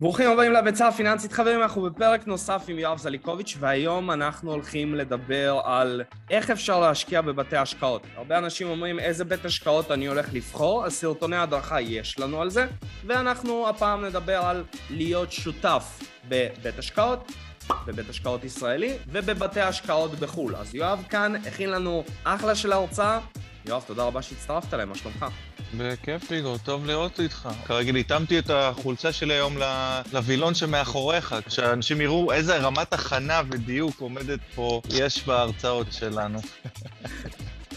ברוכים הבאים לביצה הפיננסית חברים, אנחנו בפרק נוסף עם יואב זליקוביץ' והיום אנחנו הולכים לדבר על איך אפשר להשקיע בבתי השקעות. הרבה אנשים אומרים איזה בית השקעות אני הולך לבחור, אז סרטוני הדרכה יש לנו על זה ואנחנו הפעם נדבר על להיות שותף בבית השקעות, בבית השקעות ישראלי ובבתי השקעות בחו"ל. אז יואב כאן הכין לנו אחלה של הרצאה. יואב, תודה רבה שהצטרפת אליי, מה שלומך? בכיף, איגור, טוב לראות אותך. כרגיל, התאמתי את החולצה שלי היום לווילון שמאחוריך, כשאנשים יראו איזה רמת הכנה ודיוק עומדת פה יש בהרצאות שלנו.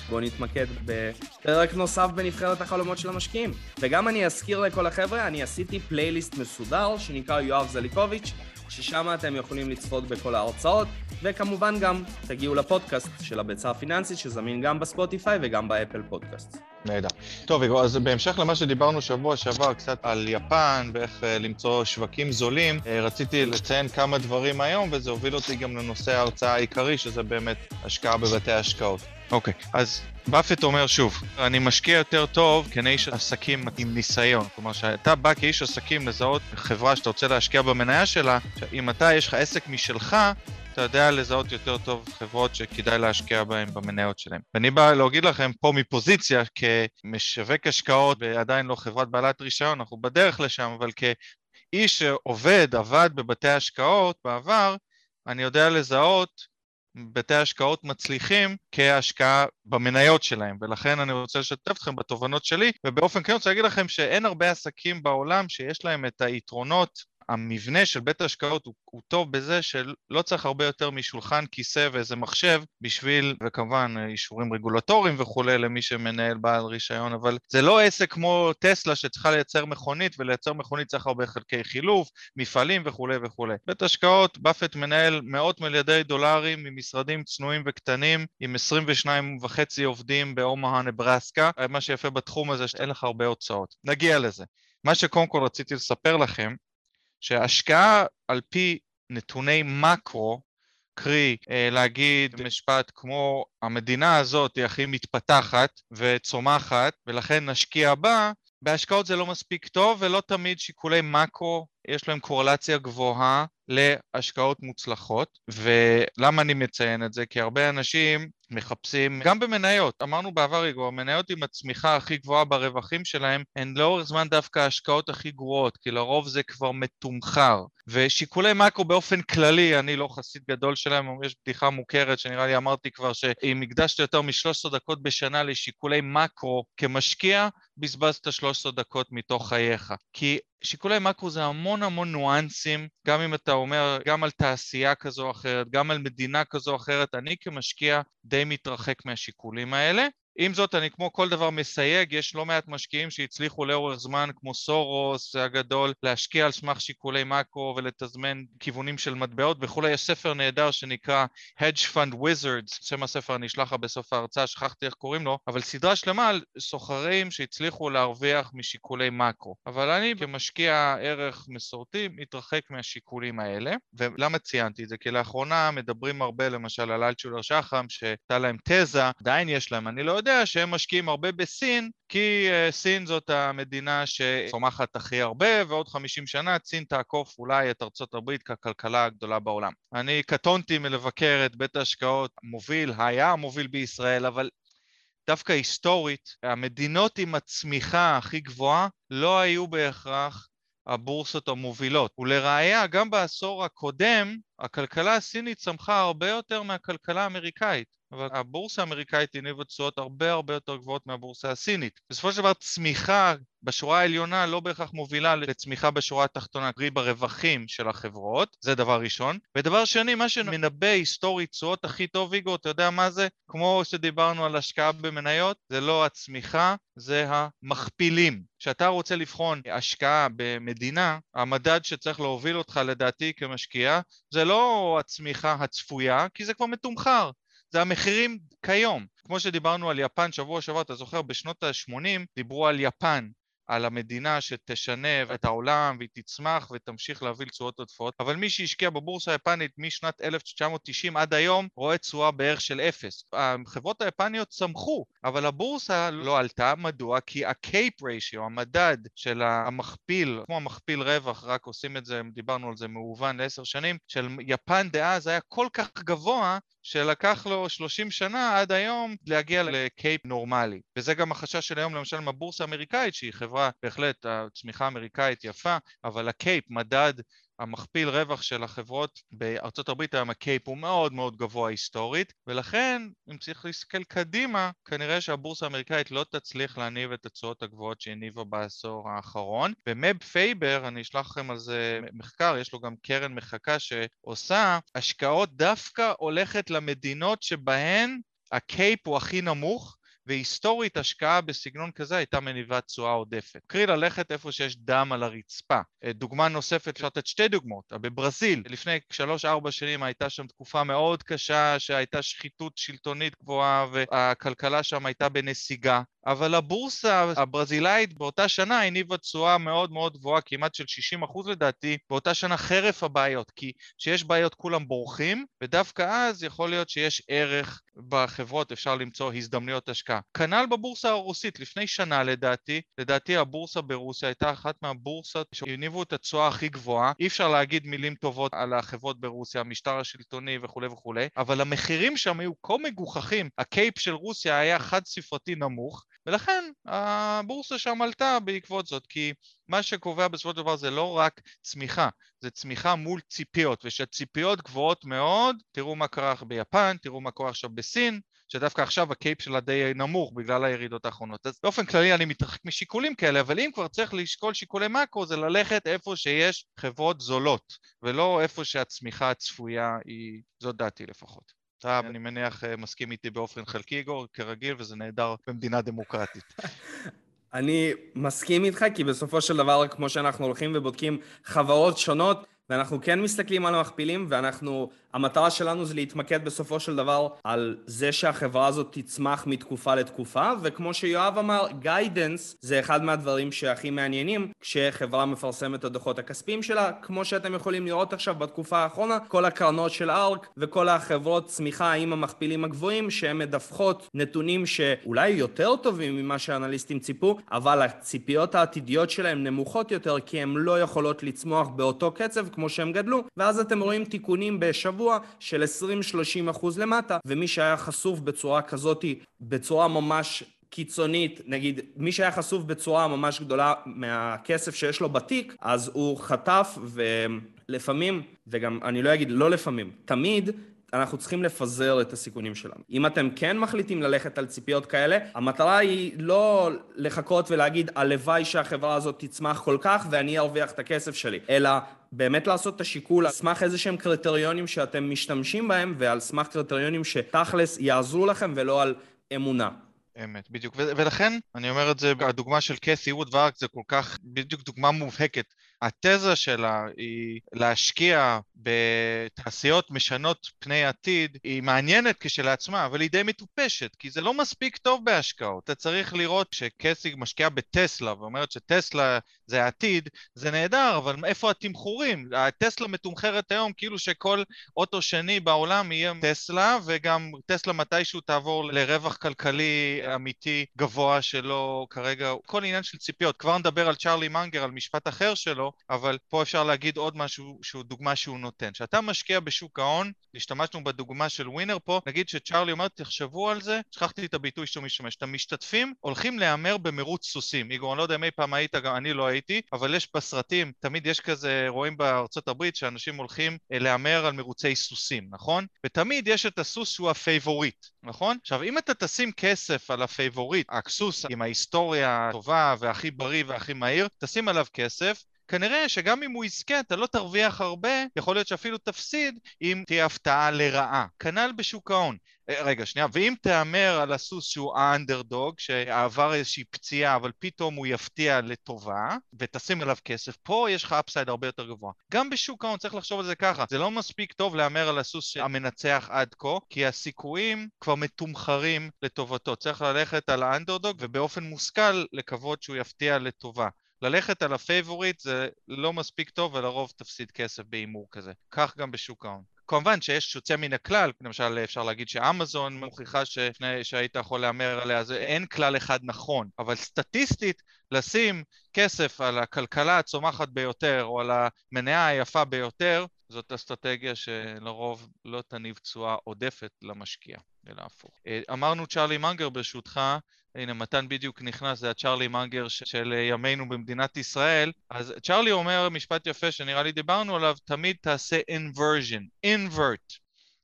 בואו נתמקד בפרק נוסף בנבחרת החלומות של המשקיעים. וגם אני אזכיר לכל החבר'ה, אני עשיתי פלייליסט מסודר שנקרא יואב זליקוביץ', ששם אתם יכולים לצפות בכל ההרצאות, וכמובן גם תגיעו לפודקאסט של הביצה הפיננסית, שזמין גם בספוטיפיי וגם באפל פודקאסט. נהדר. טוב, אז בהמשך למה שדיברנו שבוע שעבר, קצת על יפן ואיך אה, למצוא שווקים זולים, אה, רציתי לציין כמה דברים היום, וזה הוביל אותי גם לנושא ההרצאה העיקרי, שזה באמת השקעה בבתי השקעות. אוקיי, okay, אז באפט אומר שוב, אני משקיע יותר טוב כאיש עסקים עם ניסיון. כלומר, שאתה בא כאיש עסקים לזהות חברה שאתה רוצה להשקיע במניה שלה, אם אתה, יש לך עסק משלך, אתה יודע לזהות יותר טוב חברות שכדאי להשקיע בהן במניות שלהן. ואני בא להגיד לכם פה מפוזיציה כמשווק השקעות ועדיין לא חברת בעלת רישיון, אנחנו בדרך לשם, אבל כאיש שעובד, עבד בבתי השקעות בעבר, אני יודע לזהות בתי השקעות מצליחים כהשקעה במניות שלהם, ולכן אני רוצה לשתף אתכם בתובנות שלי, ובאופן כן אני רוצה להגיד לכם שאין הרבה עסקים בעולם שיש להם את היתרונות המבנה של בית ההשקעות הוא, הוא טוב בזה שלא צריך הרבה יותר משולחן, כיסא ואיזה מחשב בשביל, וכמובן אישורים רגולטוריים וכולי למי שמנהל בעל רישיון, אבל זה לא עסק כמו טסלה שצריכה לייצר מכונית, ולייצר מכונית צריך הרבה חלקי חילוף, מפעלים וכולי וכולי. בית השקעות, באפט מנהל מאות מיליארדי דולרים ממשרדים צנועים וקטנים, עם 22 וחצי עובדים באומהה נברסקה, מה שיפה בתחום הזה שאין לך הרבה הוצאות. נגיע לזה. מה שקודם כל רציתי לספר לכם שהשקעה על פי נתוני מקרו, קרי אה, להגיד משפט כמו המדינה הזאת היא הכי מתפתחת וצומחת ולכן נשקיע בה, בהשקעות זה לא מספיק טוב ולא תמיד שיקולי מקרו יש להם קורלציה גבוהה להשקעות מוצלחות ולמה אני מציין את זה? כי הרבה אנשים מחפשים, גם במניות, אמרנו בעבר איגור, המניות עם הצמיחה הכי גבוהה ברווחים שלהם הן לאורך זמן דווקא ההשקעות הכי גרועות, כי לרוב זה כבר מתומחר. ושיקולי מקרו באופן כללי, אני לא חסיד גדול שלהם, יש בדיחה מוכרת שנראה לי אמרתי כבר שאם הקדשת יותר מ-13 דקות בשנה לשיקולי מקרו כמשקיע, בזבזת 13 דקות מתוך חייך. כי שיקולי מקרו זה המון המון ניואנסים, גם אם אתה אומר, גם על תעשייה כזו או אחרת, גם על מדינה כזו או אחרת, אני כמשקיע די מתרחק מהשיקולים האלה. עם זאת, אני כמו כל דבר מסייג, יש לא מעט משקיעים שהצליחו לאורך זמן, כמו סורוס הגדול, להשקיע על סמך שיקולי מקרו ולתזמן כיוונים של מטבעות וכולי. יש ספר נהדר שנקרא Hedge Fund Wizards, שם הספר אני אשלח לך בסוף ההרצאה, שכחתי איך קוראים לו, אבל סדרה שלמה על סוחרים שהצליחו להרוויח משיקולי מקרו. אבל אני כמשקיע ערך מסורתי מתרחק מהשיקולים האלה. ולמה ציינתי את זה? כי לאחרונה מדברים הרבה למשל על אלטשולר שחם, שהייתה להם תזה, עדיין יש להם, אני לא יודע שהם משקיעים הרבה בסין, כי uh, סין זאת המדינה שצומחת הכי הרבה, ועוד 50 שנה סין תעקוף אולי את ארצות הברית ככלכלה הגדולה בעולם. אני קטונתי מלבקר את בית ההשקעות המוביל, היה המוביל בישראל, אבל דווקא היסטורית, המדינות עם הצמיחה הכי גבוהה לא היו בהכרח הבורסות המובילות. ולראיה, גם בעשור הקודם, הכלכלה הסינית צמחה הרבה יותר מהכלכלה האמריקאית. אבל הבורסה האמריקאית הניבה תשואות הרבה הרבה יותר גבוהות מהבורסה הסינית. בסופו של דבר צמיחה בשורה העליונה לא בהכרח מובילה לצמיחה בשורה התחתונה, קרי ברווחים של החברות, זה דבר ראשון. ודבר שני, מה שמנבא היסטורית תשואות הכי טוב, איגו, אתה יודע מה זה? כמו שדיברנו על השקעה במניות, זה לא הצמיחה, זה המכפילים. כשאתה רוצה לבחון השקעה במדינה, המדד שצריך להוביל אותך לדעתי כמשקיע, זה לא הצמיחה הצפויה, כי זה כבר מתומחר. זה המחירים כיום. כמו שדיברנו על יפן שבוע שעבר, אתה זוכר, בשנות ה-80 דיברו על יפן, על המדינה שתשנה את העולם והיא תצמח ותמשיך להביא לתשואות עודפות, אבל מי שהשקיע בבורסה היפנית משנת 1990 עד היום רואה תשואה בערך של אפס. החברות היפניות צמחו, אבל הבורסה לא עלתה, מדוע? כי ה-cape ratio, המדד של המכפיל, כמו המכפיל רווח, רק עושים את זה, דיברנו על זה מאובן לעשר שנים, של יפן דאז היה כל כך גבוה שלקח לו 30 שנה עד היום להגיע לקייפ נורמלי. וזה גם החשש של היום למשל מהבורסה האמריקאית שהיא חברה בהחלט, הצמיחה האמריקאית יפה, אבל ה CAPE, מדד המכפיל רווח של החברות בארצות הברית היום ה CAPE הוא מאוד מאוד גבוה היסטורית ולכן אם צריך להסתכל קדימה כנראה שהבורסה האמריקאית לא תצליח להניב את התשואות הגבוהות שהניבה בעשור האחרון. ומב פאבר, אני אשלח לכם על זה מחקר, יש לו גם קרן מחקה שעושה השקעות דווקא הולכת למדינות שבהן ה CAPE הוא הכי נמוך והיסטורית השקעה בסגנון כזה הייתה מניבת תשואה עודפת. קרי ללכת איפה שיש דם על הרצפה. אה, דוגמה נוספת, אפשר לתת שתי דוגמאות. בברזיל, לפני שלוש-ארבע שנים הייתה שם תקופה מאוד קשה שהייתה שחיתות שלטונית גבוהה והכלכלה שם הייתה בנסיגה. אבל הבורסה הברזילאית באותה שנה הניבה תשואה מאוד מאוד גבוהה, כמעט של 60 אחוז לדעתי, באותה שנה חרף הבעיות, כי כשיש בעיות כולם בורחים, ודווקא אז יכול להיות שיש ערך בחברות, אפשר למצוא הזדמנויות השקעה. כנ"ל בבורסה הרוסית, לפני שנה לדעתי, לדעתי הבורסה ברוסיה הייתה אחת מהבורסות שהניבו את התשואה הכי גבוהה, אי אפשר להגיד מילים טובות על החברות ברוסיה, המשטר השלטוני וכולי וכולי, אבל המחירים שם היו כה מגוחכים, הקייפ של רוסיה היה חד ספרתי נמוך, ולכן הבורסה שם עלתה בעקבות זאת, כי מה שקובע בסופו של דבר זה לא רק צמיחה, זה צמיחה מול ציפיות, וכשהציפיות גבוהות מאוד, תראו מה קרה ביפן, תראו מה קורה עכשיו בסין, שדווקא עכשיו הקייפ שלה די נמוך בגלל הירידות האחרונות. אז באופן כללי אני מתרחק משיקולים כאלה, אבל אם כבר צריך לשקול שיקולי מאקרו זה ללכת איפה שיש חברות זולות, ולא איפה שהצמיחה הצפויה היא, זאת דעתי לפחות. אתה, אני מניח, אה, מסכים איתי באופן חלקי, איגור, כרגיל, וזה נהדר במדינה דמוקרטית. אני מסכים איתך, כי בסופו של דבר, כמו שאנחנו הולכים ובודקים חברות שונות, ואנחנו כן מסתכלים על המכפילים, ואנחנו המטרה שלנו זה להתמקד בסופו של דבר על זה שהחברה הזאת תצמח מתקופה לתקופה, וכמו שיואב אמר, גיידנס זה אחד מהדברים שהכי מעניינים כשחברה מפרסמת את הדוחות הכספיים שלה, כמו שאתם יכולים לראות עכשיו בתקופה האחרונה, כל הקרנות של ארק וכל החברות צמיחה עם המכפילים הגבוהים שהן מדווחות נתונים שאולי יותר טובים ממה שהאנליסטים ציפו, אבל הציפיות העתידיות שלהם נמוכות יותר כי הן לא יכולות לצמוח באותו קצב כמו שהם גדלו, ואז אתם רואים תיקונים בשבוע שבוע של 20-30 אחוז למטה, ומי שהיה חשוף בצורה כזאתי, בצורה ממש קיצונית, נגיד מי שהיה חשוף בצורה ממש גדולה מהכסף שיש לו בתיק, אז הוא חטף ולפעמים, וגם אני לא אגיד לא לפעמים, תמיד אנחנו צריכים לפזר את הסיכונים שלנו. אם אתם כן מחליטים ללכת על ציפיות כאלה, המטרה היא לא לחכות ולהגיד הלוואי שהחברה הזאת תצמח כל כך ואני ארוויח את הכסף שלי, אלא באמת לעשות את השיקול על סמך איזה שהם קריטריונים שאתם משתמשים בהם ועל סמך קריטריונים שתכלס יעזרו לכם ולא על אמונה. אמת, בדיוק. ולכן, אני אומר את זה, הדוגמה של קסי ווד וארק זה כל כך, בדיוק דוגמה מובהקת. התזה שלה היא להשקיע בתעשיות משנות פני עתיד, היא מעניינת כשלעצמה, אבל היא די מטופשת, כי זה לא מספיק טוב בהשקעות. אתה צריך לראות שקסי משקיעה בטסלה ואומרת שטסלה זה העתיד, זה נהדר, אבל איפה התמחורים? הטסלה מתומחרת היום כאילו שכל אוטו שני בעולם יהיה טסלה, וגם טסלה מתישהו תעבור לרווח כלכלי אמיתי גבוה שלא כרגע, כל עניין של ציפיות. כבר נדבר על צ'ארלי מנגר, על משפט אחר שלו, אבל פה אפשר להגיד עוד משהו שהוא דוגמה שהוא נותן. כשאתה משקיע בשוק ההון, השתמשנו בדוגמה של winner פה, נגיד שצ'ארלי אומר, תחשבו על זה, שכחתי את הביטוי שהוא משתמש, את המשתתפים הולכים להמר במרוץ סוסים. איגור, אני לא יודע אם אי פעם היית, גם אני לא הייתי, אבל יש בסרטים, תמיד יש כזה, רואים בארצות הברית שאנשים הולכים אה, להמר על מרוצי סוסים, נכון? ותמיד יש את הסוס שהוא ה favorite, נכון? עכשיו, אם אתה תשים כסף על ה favorite, הסוס עם ההיסטוריה הטובה והכי בריא והכי מהיר, תשים עליו כסף, כנראה שגם אם הוא יזכה, אתה לא תרוויח הרבה, יכול להיות שאפילו תפסיד אם תהיה הפתעה לרעה. כנ"ל בשוק ההון. אה, רגע, שנייה, ואם תהמר על הסוס שהוא האנדרדוג, שעבר איזושהי פציעה, אבל פתאום הוא יפתיע לטובה, ותשים עליו כסף, פה יש לך upside הרבה יותר גבוה. גם בשוק ההון צריך לחשוב על זה ככה, זה לא מספיק טוב להמר על הסוס המנצח עד כה, כי הסיכויים כבר מתומחרים לטובתו. צריך ללכת על האנדרדוג, ובאופן מושכל לקוות שהוא יפתיע לטובה. ללכת על ה favorite זה לא מספיק טוב ולרוב תפסיד כסף בהימור כזה. כך גם בשוק ההון. כמובן שיש יוצא מן הכלל, למשל אפשר להגיד שאמזון מוכיחה שפני שהיית יכול להמר עליה, זה אין כלל אחד נכון, אבל סטטיסטית לשים כסף על הכלכלה הצומחת ביותר או על המניה היפה ביותר, זאת אסטרטגיה שלרוב לא תניב תשואה עודפת למשקיע, אלא הפוך. אה, אמרנו צ'ארלי מנגר ברשותך, הנה, מתן בדיוק נכנס, זה הצ'רלי מנגר של ימינו במדינת ישראל. אז צ'רלי אומר משפט יפה שנראה לי דיברנו עליו, תמיד תעשה inversion, invert.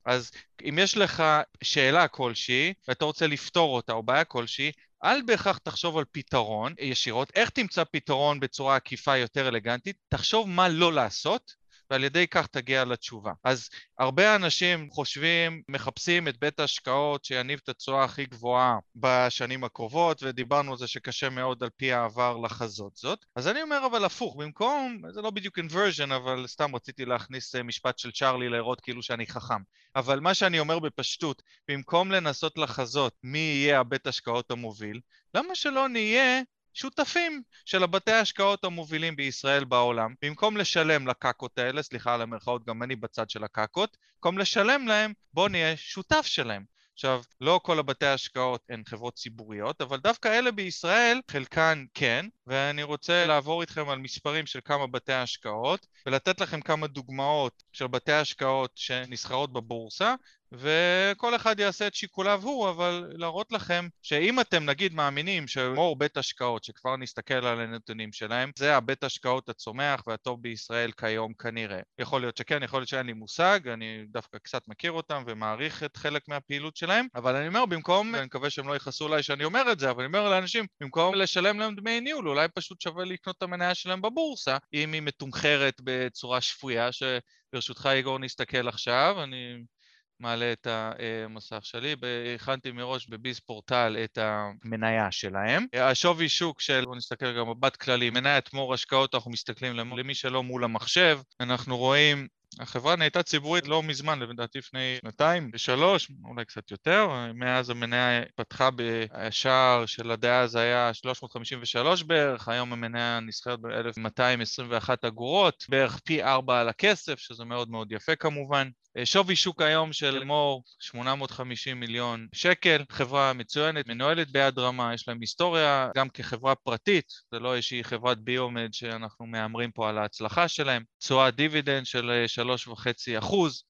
אז אם יש לך שאלה כלשהי, ואתה רוצה לפתור אותה, או בעיה כלשהי, אל בהכרח תחשוב על פתרון ישירות, איך תמצא פתרון בצורה עקיפה יותר אלגנטית, תחשוב מה לא לעשות, ועל ידי כך תגיע לתשובה. אז הרבה אנשים חושבים, מחפשים את בית ההשקעות שיניב את התשואה הכי גבוהה בשנים הקרובות, ודיברנו על זה שקשה מאוד על פי העבר לחזות זאת. אז אני אומר אבל הפוך, במקום, זה לא בדיוק אינברז'ן, אבל סתם רציתי להכניס אה, משפט של צ'ארלי להראות כאילו שאני חכם. אבל מה שאני אומר בפשטות, במקום לנסות לחזות מי יהיה הבית השקעות המוביל, למה שלא נהיה שותפים של הבתי ההשקעות המובילים בישראל בעולם. במקום לשלם לקקות האלה, סליחה על המרכאות, גם אני בצד של הקקות, במקום לשלם להם, בואו נהיה שותף שלהם. עכשיו, לא כל הבתי ההשקעות הן חברות ציבוריות, אבל דווקא אלה בישראל, חלקן כן, ואני רוצה לעבור איתכם על מספרים של כמה בתי השקעות, ולתת לכם כמה דוגמאות של בתי השקעות שנסחרות בבורסה, וכל אחד יעשה את שיקוליו הוא, אבל להראות לכם שאם אתם נגיד מאמינים שמור בית השקעות, שכבר נסתכל על הנתונים שלהם, זה הבית השקעות הצומח והטוב בישראל כיום כנראה. יכול להיות שכן, יכול להיות שאין לי מושג, אני דווקא קצת מכיר אותם ומעריך את חלק מהפעילות שלהם, אבל אני אומר במקום, ואני מקווה שהם לא יכעסו עליי שאני אומר את זה, אבל אני אומר לאנשים, במקום לשלם להם דמי ניהול, אולי פשוט שווה לקנות את המניה שלהם בבורסה, אם היא מתומחרת בצורה שפויה, שברשותך איגור נסתכל עכשיו, אני מעלה את המסך שלי, הכנתי מראש בביז פורטל את המניה שלהם. השווי שוק של, בואו נסתכל גם מבט כללי, מניית מור השקעות, אנחנו מסתכלים למי שלא מול המחשב, אנחנו רואים החברה נהייתה ציבורית לא מזמן, לדעתי לפני שנתיים, שלוש, אולי קצת יותר, מאז המניה פתחה בשער של הדעה זה היה 353 בערך, היום המניה נסחרת ב-1221 אגורות, בערך פי ארבע על הכסף, שזה מאוד מאוד יפה כמובן. שווי שוק היום של מור 850 מיליון שקל, חברה מצוינת, מנוהלת ביד רמה, יש להם היסטוריה גם כחברה פרטית, זה לא איזושהי חברת ביומד שאנחנו מהמרים פה על ההצלחה שלהם, תשואת דיבידנד של 3.5 אחוז,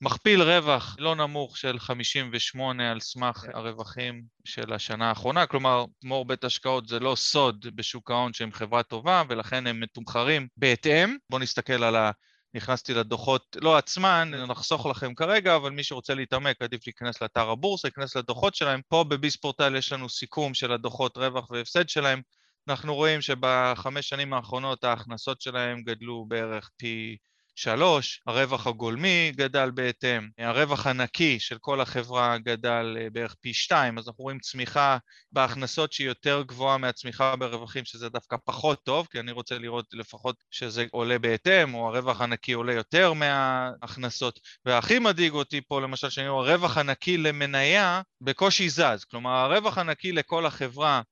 מכפיל רווח לא נמוך של 58 על סמך הרווחים של השנה האחרונה, כלומר מור בית השקעות זה לא סוד בשוק ההון שהם חברה טובה ולכן הם מתומחרים בהתאם. בואו נסתכל על ה... נכנסתי לדוחות, לא עצמן, נחסוך לכם כרגע, אבל מי שרוצה להתעמק עדיף להיכנס לאתר הבורסה, להיכנס לדוחות שלהם. פה בביספורטל יש לנו סיכום של הדוחות רווח והפסד שלהם. אנחנו רואים שבחמש שנים האחרונות ההכנסות שלהם גדלו בערך פי שלוש, הרווח הגולמי גדל בהתאם, הרווח הנקי של כל החברה גדל אה, בערך פי שתיים, אז אנחנו רואים צמיחה בהכנסות שהיא יותר גבוהה מהצמיחה ברווחים, שזה דווקא פחות טוב, כי אני רוצה לראות לפחות שזה עולה בהתאם, או הרווח הנקי עולה יותר מההכנסות. והכי מדאיג אותי פה, למשל, שאני רואה, הרווח הנקי למניה בקושי זז, כלומר הרווח הנקי לכל החברה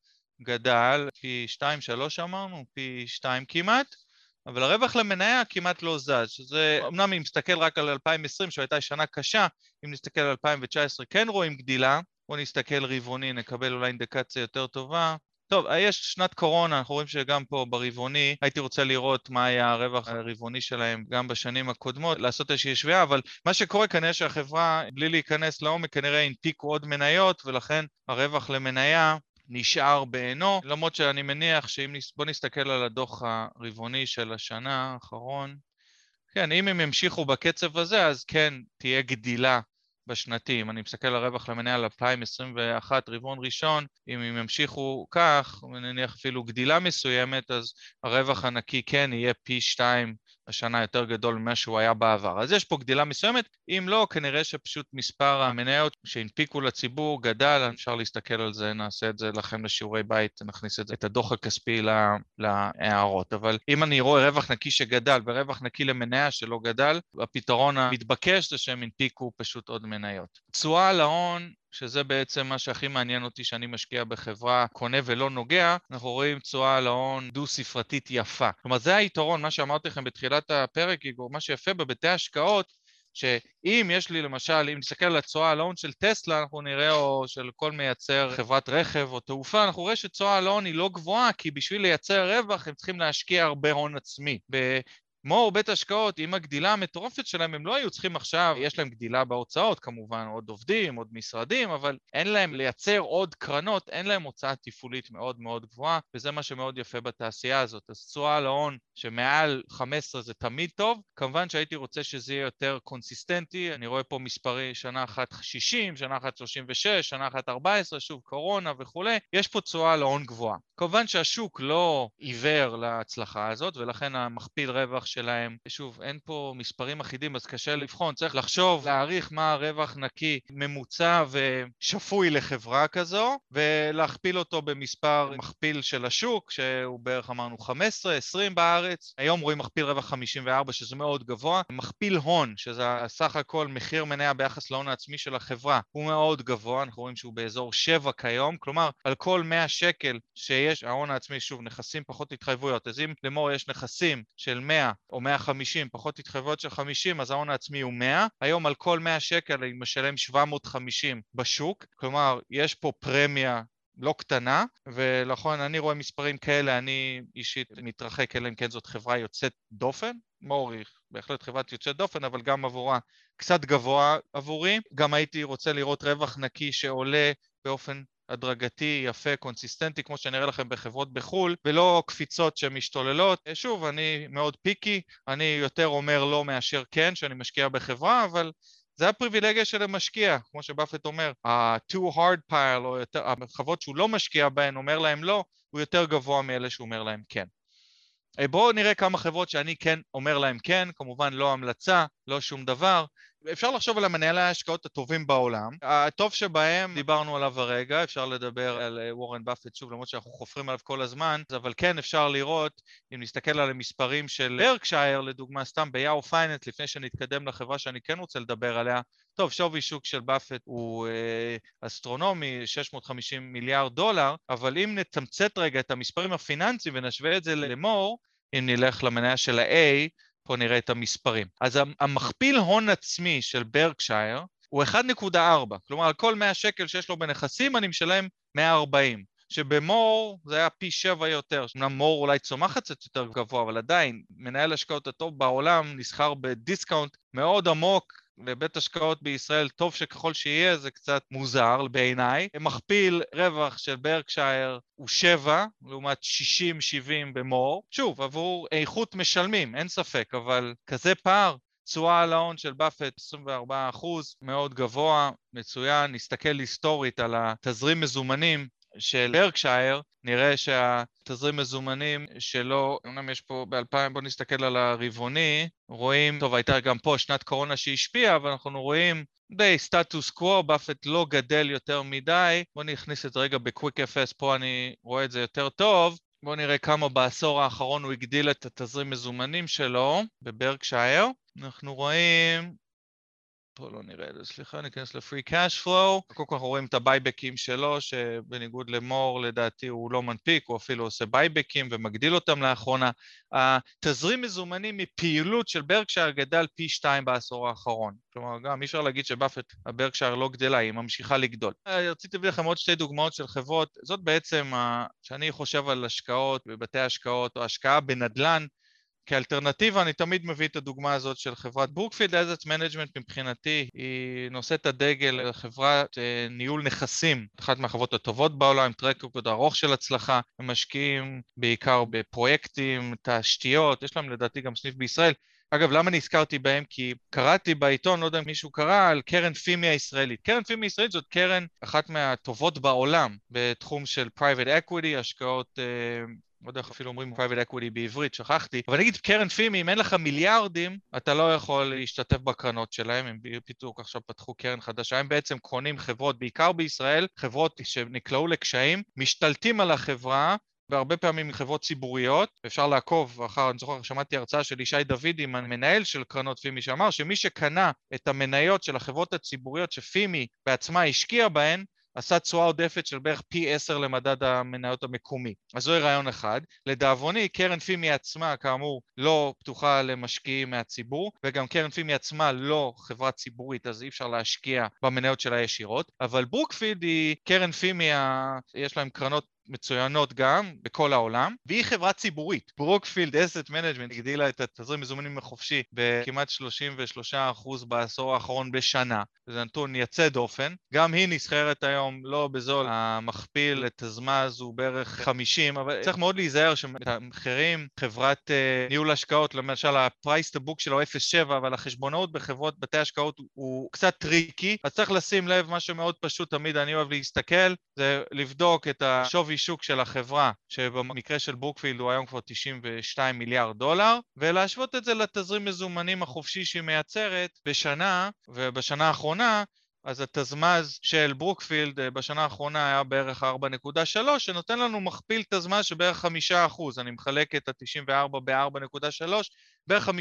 גדל פי שתיים, שלוש אמרנו, פי שתיים כמעט, אבל הרווח למניה כמעט לא זז, שזה, אמנם אם נסתכל רק על 2020, שהייתה שנה קשה, אם נסתכל על 2019 כן רואים גדילה, בואו נסתכל רבעוני, נקבל אולי אינדיקציה יותר טובה. טוב, יש שנת קורונה, אנחנו רואים שגם פה ברבעוני, הייתי רוצה לראות מה היה הרווח הרבעוני שלהם גם בשנים הקודמות, לעשות איזושהי שביעה, אבל מה שקורה כנראה שהחברה, בלי להיכנס לעומק, כנראה הנפיקו עוד מניות, ולכן הרווח למניה נשאר בעינו, למרות שאני מניח שאם נס... בוא נסתכל על הדוח הרבעוני של השנה האחרון, כן, אם הם ימשיכו בקצב הזה, אז כן, תהיה גדילה בשנתי. אם אני מסתכל על הרווח למניה על 2021, רבעון ראשון, אם הם ימשיכו כך, ונניח אפילו גדילה מסוימת, אז הרווח הנקי כן יהיה פי שתיים השנה יותר גדול ממה שהוא היה בעבר. אז יש פה גדילה מסוימת, אם לא, כנראה שפשוט מספר המניות שהנפיקו לציבור גדל, אפשר להסתכל על זה, נעשה את זה לכם לשיעורי בית, נכניס את, זה, את הדוח הכספי להערות. אבל אם אני רואה רווח נקי שגדל ורווח נקי למניה שלא גדל, הפתרון המתבקש זה שהם הנפיקו פשוט עוד מניות. תשואה על ההון שזה בעצם מה שהכי מעניין אותי שאני משקיע בחברה קונה ולא נוגע, אנחנו רואים תשואה על ההון דו-ספרתית יפה. כלומר זה היתרון, מה שאמרתי לכם בתחילת הפרק, איגור, מה שיפה בבתי השקעות, שאם יש לי למשל, אם נסתכל על התשואה על ההון של טסלה, אנחנו נראה, או של כל מייצר חברת רכב או תעופה, אנחנו רואים שתשואה על ההון היא לא גבוהה, כי בשביל לייצר רווח הם צריכים להשקיע הרבה הון עצמי. מור בית השקעות, עם הגדילה המטורפת שלהם, הם לא היו צריכים עכשיו, יש להם גדילה בהוצאות כמובן, עוד עובדים, עוד משרדים, אבל אין להם לייצר עוד קרנות, אין להם הוצאה תפעולית מאוד מאוד גבוהה, וזה מה שמאוד יפה בתעשייה הזאת. אז תשואה על ההון שמעל 15 זה תמיד טוב, כמובן שהייתי רוצה שזה יהיה יותר קונסיסטנטי, אני רואה פה מספרי שנה אחת 60, שנה אחת 36, שנה אחת 14, שוב קורונה וכולי, יש פה תשואה על ההון גבוהה. כמובן שהשוק לא עיוור להצלחה הזאת, ולכן המכפיל רווח שלהם. שוב, אין פה מספרים אחידים אז קשה לבחון, צריך לחשוב, להעריך מה הרווח נקי ממוצע ושפוי לחברה כזו, ולהכפיל אותו במספר מכפיל של השוק, שהוא בערך אמרנו 15, 20 בארץ. היום רואים מכפיל רווח 54 שזה מאוד גבוה. מכפיל הון, שזה סך הכל מחיר מניה ביחס להון העצמי של החברה, הוא מאוד גבוה, אנחנו רואים שהוא באזור 7 כיום, כלומר על כל 100 שקל שיש, ההון העצמי, שוב, נכסים פחות התחייבויות, אז אם לאמור יש נכסים של 100 או 150, פחות התחייבויות של 50, אז ההון העצמי הוא 100. היום על כל 100 שקל אני משלם 750 בשוק, כלומר, יש פה פרמיה לא קטנה, ולכן אני רואה מספרים כאלה, אני אישית מתרחק, אלא אם כן זאת חברה יוצאת דופן. מוריך, בהחלט חברת יוצאת דופן, אבל גם עבורה קצת גבוה עבורי. גם הייתי רוצה לראות רווח נקי שעולה באופן הדרגתי, יפה, קונסיסטנטי, כמו שאני אראה לכם בחברות בחו"ל, ולא קפיצות שמשתוללות. שוב, אני מאוד פיקי, אני יותר אומר לא מאשר כן, שאני משקיע בחברה, אבל זה הפריבילגיה של המשקיע, כמו שבאפט אומר, ה-too hard pile, או יותר, החברות שהוא לא משקיע בהן, אומר להם לא, הוא יותר גבוה מאלה שהוא אומר להם כן. בואו נראה כמה חברות שאני כן אומר להם כן, כמובן לא המלצה, לא שום דבר. אפשר לחשוב על המנהלי ההשקעות הטובים בעולם. הטוב שבהם, דיברנו עליו הרגע, אפשר לדבר על אה, וורן באפט שוב, למרות שאנחנו חופרים עליו כל הזמן, אבל כן אפשר לראות, אם נסתכל על המספרים של ברקשייר, לדוגמה, סתם ביאהו פייננס, לפני שנתקדם לחברה שאני כן רוצה לדבר עליה, טוב, שווי שוק של באפט הוא אה, אסטרונומי, 650 מיליארד דולר, אבל אם נתמצת רגע את המספרים הפיננסיים ונשווה את זה למור, אם נלך למניה של ה-A, פה נראה את המספרים. אז המכפיל הון עצמי של ברקשייר הוא 1.4, כלומר על כל 100 שקל שיש לו בנכסים אני משלם 140. שבמור זה היה פי שבע יותר, אמנם מור אולי צומחת קצת יותר גבוה, אבל עדיין מנהל השקעות הטוב בעולם נסחר ב discount מאוד עמוק לבית השקעות בישראל, טוב שככל שיהיה, זה קצת מוזר בעיניי. מכפיל רווח של ברקשייר הוא 7, לעומת 60-70 במור. שוב, עבור איכות משלמים, אין ספק, אבל כזה פער תשואה על ההון של באפט 24 מאוד גבוה, מצוין. נסתכל היסטורית על התזרים מזומנים של ברקשייר, נראה שהתזרים מזומנים שלו, אמנם יש פה ב-2000, בואו נסתכל על הרבעוני, רואים, טוב, הייתה גם פה שנת קורונה שהשפיעה, אבל אנחנו רואים די סטטוס קוו, באפט לא גדל יותר מדי. בואו נכניס את זה רגע בקוויק אפס, פה אני רואה את זה יותר טוב. בואו נראה כמה בעשור האחרון הוא הגדיל את התזרים מזומנים שלו בברקשייר. אנחנו רואים פה לא נראה סליחה, ניכנס ל free cash flow. קודם כל אנחנו רואים את הבייבקים שלו, שבניגוד למור לדעתי הוא לא מנפיק, הוא אפילו עושה בייבקים ומגדיל אותם לאחרונה. התזרים מזומנים מפעילות של ברקשייר גדל פי שתיים בעשור האחרון. כלומר, גם אי אפשר להגיד שבאפט, הברקשייר לא גדלה, היא ממשיכה לגדול. רציתי להביא לכם עוד שתי דוגמאות של חברות, זאת בעצם, כשאני חושב על השקעות בבתי השקעות או השקעה בנדל"ן, כאלטרנטיבה אני תמיד מביא את הדוגמה הזאת של חברת ברוקפילד אסט מנג'מנט מבחינתי היא נושאת הדגל חברת אה, ניהול נכסים, אחת מהחברות הטובות בעולם, track record ארוך של הצלחה, הם משקיעים בעיקר בפרויקטים, תשתיות, יש להם לדעתי גם סניף בישראל אגב, למה נזכרתי בהם? כי קראתי בעיתון, לא יודע אם מישהו קרא, על קרן פימי הישראלית. קרן פימי הישראלית זאת קרן אחת מהטובות בעולם בתחום של private equity, השקעות... אה, לא יודע איך אפילו אומרים private equity בעברית, שכחתי, אבל נגיד קרן פימי, אם אין לך מיליארדים, אתה לא יכול להשתתף בקרנות שלהם, הם פתאום עכשיו פתחו קרן חדשה, הם בעצם קונים חברות, בעיקר בישראל, חברות שנקלעו לקשיים, משתלטים על החברה, והרבה פעמים מחברות ציבוריות, אפשר לעקוב אחר, אני זוכר, שמעתי הרצאה של ישי דוידי, המנהל של קרנות פימי, שאמר שמי שקנה את המניות של החברות הציבוריות שפימי בעצמה השקיעה בהן, עשה תשואה עודפת של בערך פי עשר למדד המניות המקומי. אז זוהי רעיון אחד. לדאבוני, קרן פימי עצמה, כאמור, לא פתוחה למשקיעים מהציבור, וגם קרן פימי עצמה לא חברה ציבורית, אז אי אפשר להשקיע במניות שלה ישירות, אבל ברוקפילד היא קרן פימי, יש להם קרנות מצוינות גם בכל העולם, והיא חברה ציבורית. ברוקפילד אסט מנג'מנט הגדילה את התזרים מזומנים החופשי בכמעט 33% בעשור האחרון בשנה. זה נתון יוצא דופן. גם היא נסחרת היום לא בזול, המכפיל לתזרים הוא בערך 50, אבל צריך מאוד להיזהר שהמחירים, חברת uh, ניהול השקעות, למשל ה-price to book שלו 0.7, אבל החשבונאות בחברות בתי השקעות הוא קצת tricky, אז צריך לשים לב, מה שמאוד פשוט תמיד אני אוהב להסתכל, זה לבדוק את השווי שווי שוק של החברה, שבמקרה של ברוקפילד הוא היום כבר 92 מיליארד דולר, ולהשוות את זה לתזרים מזומנים החופשי שהיא מייצרת בשנה, ובשנה האחרונה אז התזמז של ברוקפילד אה, בשנה האחרונה היה בערך 4.3, שנותן לנו מכפיל תזמז שבערך 5%. אני מחלק את ה-94 ב-4.3, בערך 5%,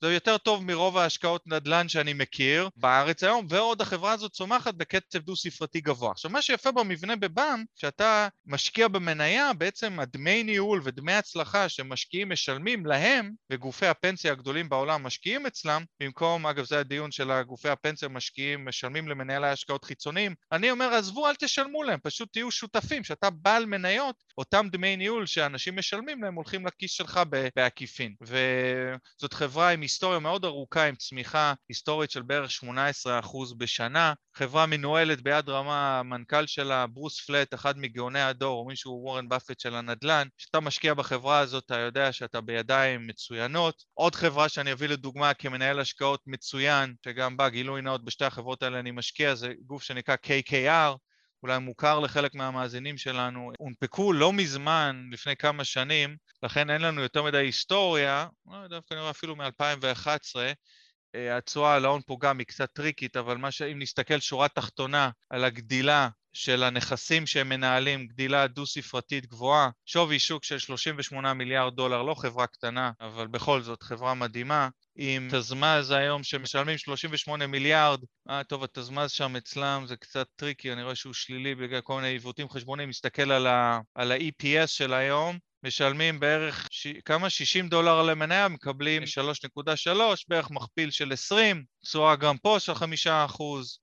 זה יותר טוב מרוב ההשקעות נדל"ן שאני מכיר בארץ היום, ועוד החברה הזאת צומחת בקצב דו-ספרתי גבוה. עכשיו, מה שיפה במבנה בבאם, כשאתה משקיע במניה, בעצם הדמי ניהול ודמי הצלחה שמשקיעים משלמים להם, וגופי הפנסיה הגדולים בעולם משקיעים אצלם, במקום, אגב, זה הדיון של הגופי הפנסיה משקיעים, משלמים למנהלי השקעות חיצוניים, אני אומר עזבו אל תשלמו להם, פשוט תהיו שותפים, שאתה בעל מניות, אותם דמי ניהול שאנשים משלמים להם הולכים לכיס שלך בעקיפין. וזאת חברה עם היסטוריה מאוד ארוכה, עם צמיחה היסטורית של בערך 18% בשנה, חברה מנוהלת ביד רמה, המנכ"ל שלה, ברוס פלט, אחד מגאוני הדור, או מישהו וורן באפט של הנדל"ן, כשאתה משקיע בחברה הזאת אתה יודע שאתה בידיים מצוינות. עוד חברה שאני אביא לדוגמה כמנהל השקעות מצוין, שגם בה גילוי נאות בשתי החברות האלה אני משקיע, זה גוף שנקרא KKR, אולי מוכר לחלק מהמאזינים שלנו, הונפקו לא מזמן, לפני כמה שנים, לכן אין לנו יותר מדי היסטוריה, לא דווקא נראה אפילו מ-2011, אה, התשואה על ההון פה גם היא קצת טריקית, אבל מה שאם נסתכל שורה תחתונה על הגדילה של הנכסים שהם מנהלים, גדילה דו-ספרתית גבוהה, שווי שוק של 38 מיליארד דולר, לא חברה קטנה, אבל בכל זאת חברה מדהימה, עם תזמז היום שמשלמים 38 מיליארד, אה טוב התזמז שם אצלם זה קצת טריקי, אני רואה שהוא שלילי בגלל כל מיני עיוותים חשבוניים, מסתכל על ה-EPS של היום, משלמים בערך ש... כמה? 60 דולר למניה, מקבלים 3.3, בערך מכפיל של 20, תשואה גם פה של 5%,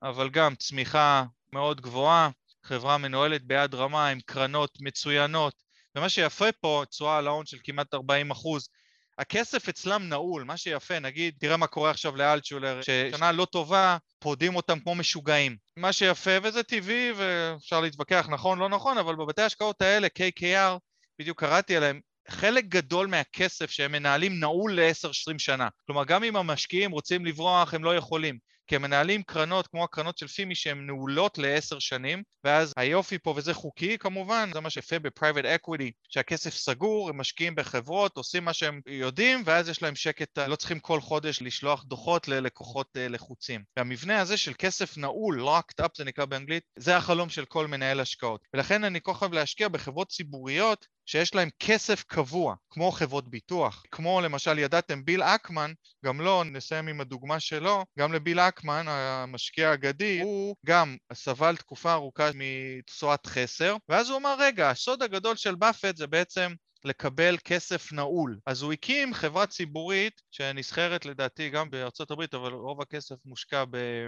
אבל גם צמיחה מאוד גבוהה, חברה מנוהלת ביד רמה עם קרנות מצוינות, ומה שיפה פה, תשואה על ההון של כמעט 40 אחוז, הכסף אצלם נעול, מה שיפה, נגיד, תראה מה קורה עכשיו לאלטשולר, ששנה לא טובה, פודים אותם כמו משוגעים. מה שיפה, וזה טבעי, ואפשר להתווכח נכון, לא נכון, אבל בבתי ההשקעות האלה, KKR, בדיוק קראתי עליהם, חלק גדול מהכסף שהם מנהלים נעול ל-10-20 שנה. כלומר, גם אם המשקיעים רוצים לברוח, הם לא יכולים. כי הם מנהלים קרנות כמו הקרנות של פימי שהן נעולות לעשר שנים, ואז היופי פה, וזה חוקי כמובן, זה מה שיפה ב private equity, שהכסף סגור, הם משקיעים בחברות, עושים מה שהם יודעים, ואז יש להם שקט, לא צריכים כל חודש לשלוח דוחות ללקוחות אה, לחוצים. והמבנה הזה של כסף נעול, locked up זה נקרא באנגלית, זה החלום של כל מנהל השקעות. ולכן אני כל כך להשקיע בחברות ציבוריות שיש להם כסף קבוע, כמו חברות ביטוח, כמו למשל ידעתם ביל אקמן, גם לא, נסיים עם הדוגמה שלו, גם לביל המשקיע האגדי, הוא גם סבל תקופה ארוכה מתשואת חסר, ואז הוא אמר, רגע, הסוד הגדול של באפט זה בעצם לקבל כסף נעול. אז הוא הקים חברה ציבורית שנסחרת לדעתי גם בארצות הברית, אבל רוב הכסף מושקע,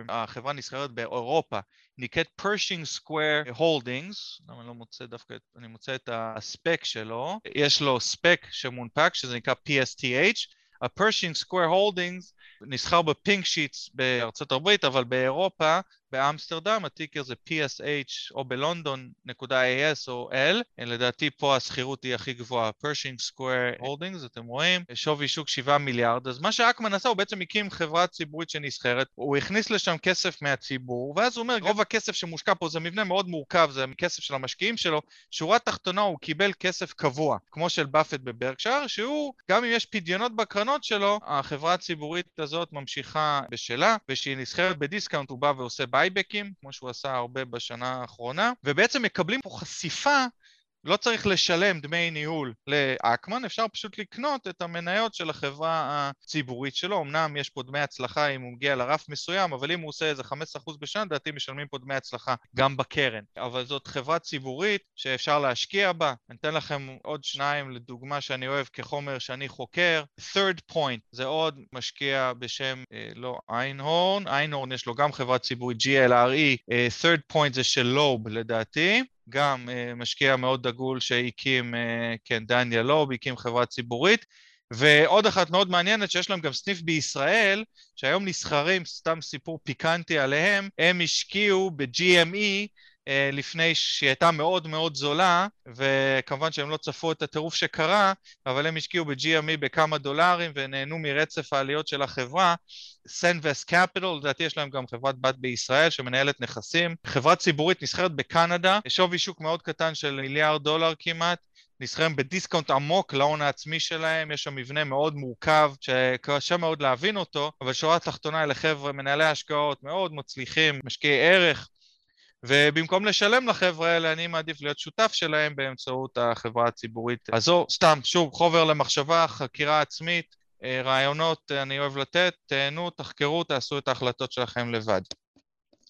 החברה נסחרת באירופה, נקראת Pershing Square Holdings, למה אני לא מוצא דווקא, אני מוצא את ה SPAC שלו, יש לו SPAC שמונפק שזה נקרא PSTH, ה-Pershing Square Holdings נסחר ב Pink Sheets בארצות הברית, אבל באירופה באמסטרדם, ה ticker זה PSH או בלונדון נקודה AS או L, לדעתי פה הסחירות היא הכי גבוהה, Pershing Square Holdings, אתם רואים, שווי שוק 7 מיליארד, אז מה שאקמן עשה, הוא בעצם הקים חברה ציבורית שנסחרת, הוא הכניס לשם כסף מהציבור, ואז הוא אומר, רוב הכסף שמושקע פה זה מבנה מאוד מורכב, זה כסף של המשקיעים שלו, שורה תחתונה הוא קיבל כסף קבוע, כמו של באפט בברקשייר, שהוא, גם אם יש פדיונות בקרנות שלו, החברה הציבורית הזאת ממשיכה בשלה, ושהיא נסחרת ב discount הוא בא ועושה buyback ים, כמו שהוא עשה הרבה בשנה האחרונה, ובעצם מקבלים פה חשיפה לא צריך לשלם דמי ניהול לאקמן, אפשר פשוט לקנות את המניות של החברה הציבורית שלו. אמנם יש פה דמי הצלחה אם הוא מגיע לרף מסוים, אבל אם הוא עושה איזה 15% בשנה, לדעתי משלמים פה דמי הצלחה גם בקרן. אבל זאת חברה ציבורית שאפשר להשקיע בה. אני אתן לכם עוד שניים לדוגמה שאני אוהב כחומר שאני חוקר. third point זה עוד משקיע בשם, אה, לא איינהורן, איינהורן יש לו גם חברה ציבורית GLRE, אה, third point זה של לוב לדעתי. גם uh, משקיע מאוד דגול שהקים, uh, כן, דניאל לוב, הקים חברה ציבורית. ועוד אחת מאוד מעניינת, שיש להם גם סניף בישראל, שהיום נסחרים, סתם סיפור פיקנטי עליהם, הם השקיעו ב-GME אה, לפני שהיא הייתה מאוד מאוד זולה, וכמובן שהם לא צפו את הטירוף שקרה, אבל הם השקיעו ב-GME בכמה דולרים ונהנו מרצף העליות של החברה. סנבס קפיטל, לדעתי יש להם גם חברת בת בישראל שמנהלת נכסים. חברה ציבורית נסחרת בקנדה, שווי שוק מאוד קטן של מיליארד דולר כמעט. נסחרים בדיסקאונט עמוק להון העצמי שלהם, יש שם מבנה מאוד מורכב שקשה מאוד להבין אותו, אבל שורה תחתונה אלה חבר'ה, מנהלי השקעות מאוד מצליחים, משקיעי ערך, ובמקום לשלם לחבר'ה האלה, אני מעדיף להיות שותף שלהם באמצעות החברה הציבורית. אז זו, סתם, שוב, חובר למחשבה, חקירה עצמית, אה, רעיונות אני אוהב לתת, תהנו, תחקרו, תעשו את ההחלטות שלכם לבד.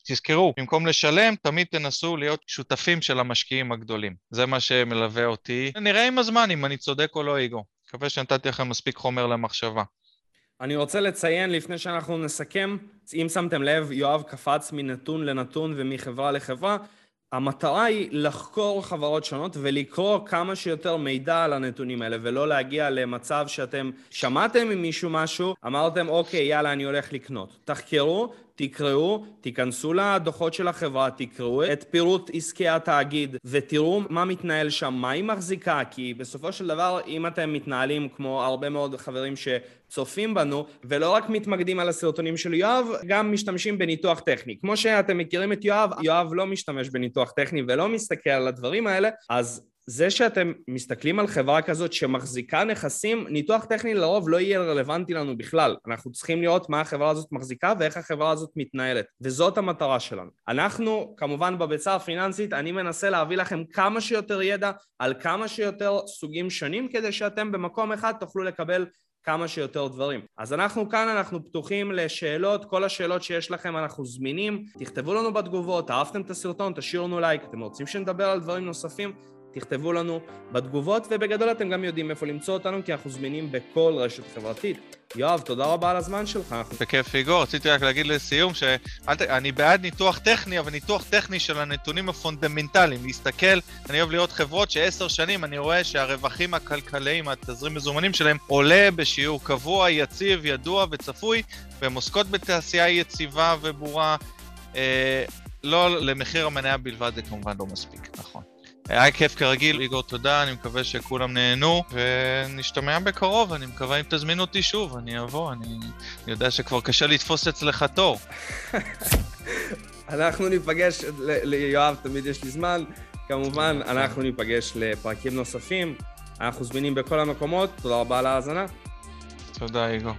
תזכרו, במקום לשלם, תמיד תנסו להיות שותפים של המשקיעים הגדולים. זה מה שמלווה אותי. נראה עם הזמן אם אני צודק או לא, איגו. מקווה שנתתי לכם מספיק חומר למחשבה. אני רוצה לציין לפני שאנחנו נסכם, אם שמתם לב, יואב קפץ מנתון לנתון ומחברה לחברה. המטרה היא לחקור חברות שונות ולקרוא כמה שיותר מידע על הנתונים האלה ולא להגיע למצב שאתם שמעתם ממישהו משהו, אמרתם אוקיי יאללה אני הולך לקנות. תחקרו, תקראו, תיכנסו לדוחות של החברה, תקראו את פירוט עסקי התאגיד ותראו מה מתנהל שם, מה היא מחזיקה, כי בסופו של דבר אם אתם מתנהלים כמו הרבה מאוד חברים שצופים בנו ולא רק מתמקדים על הסרטונים של יואב, גם משתמשים בניתוח טכני. כמו שאתם מכירים את יואב, יואב לא משתמש בניתוח טכני ולא מסתכל על הדברים האלה, אז זה שאתם מסתכלים על חברה כזאת שמחזיקה נכסים, ניתוח טכני לרוב לא יהיה רלוונטי לנו בכלל. אנחנו צריכים לראות מה החברה הזאת מחזיקה ואיך החברה הזאת מתנהלת. וזאת המטרה שלנו. אנחנו, כמובן בביצה הפיננסית, אני מנסה להביא לכם כמה שיותר ידע על כמה שיותר סוגים שונים, כדי שאתם במקום אחד תוכלו לקבל כמה שיותר דברים. אז אנחנו כאן, אנחנו פתוחים לשאלות, כל השאלות שיש לכם אנחנו זמינים, תכתבו לנו בתגובות, אהבתם את הסרטון, תשאירו לנו לייק, אתם רוצים שנדבר על דברים נוספים, תכתבו לנו בתגובות, ובגדול אתם גם יודעים איפה למצוא אותנו, כי אנחנו זמינים בכל רשת חברתית. יואב, תודה רבה על הזמן שלך. בכיף, איגור. רציתי רק להגיד לסיום שאני בעד ניתוח טכני, אבל ניתוח טכני של הנתונים הפונדמנטליים. להסתכל, אני אוהב לראות חברות שעשר שנים אני רואה שהרווחים הכלכליים, התזרים מזומנים שלהם, עולה בשיעור קבוע, יציב, ידוע וצפוי, והן עוסקות בתעשייה יציבה וברורה. אה, לא למחיר המניה בלבד זה כמובן לא מספיק, נכון. היה כיף כרגיל, איגור, תודה, אני מקווה שכולם נהנו, ונשתמע בקרוב, אני מקווה אם תזמין אותי שוב, אני אבוא, אני, אני יודע שכבר קשה לתפוס אצלך תור. אנחנו ניפגש, ליואב תמיד יש לי זמן, כמובן, אנחנו ניפגש לפרקים נוספים, אנחנו זמינים בכל המקומות, תודה רבה על ההאזנה. תודה, איגור.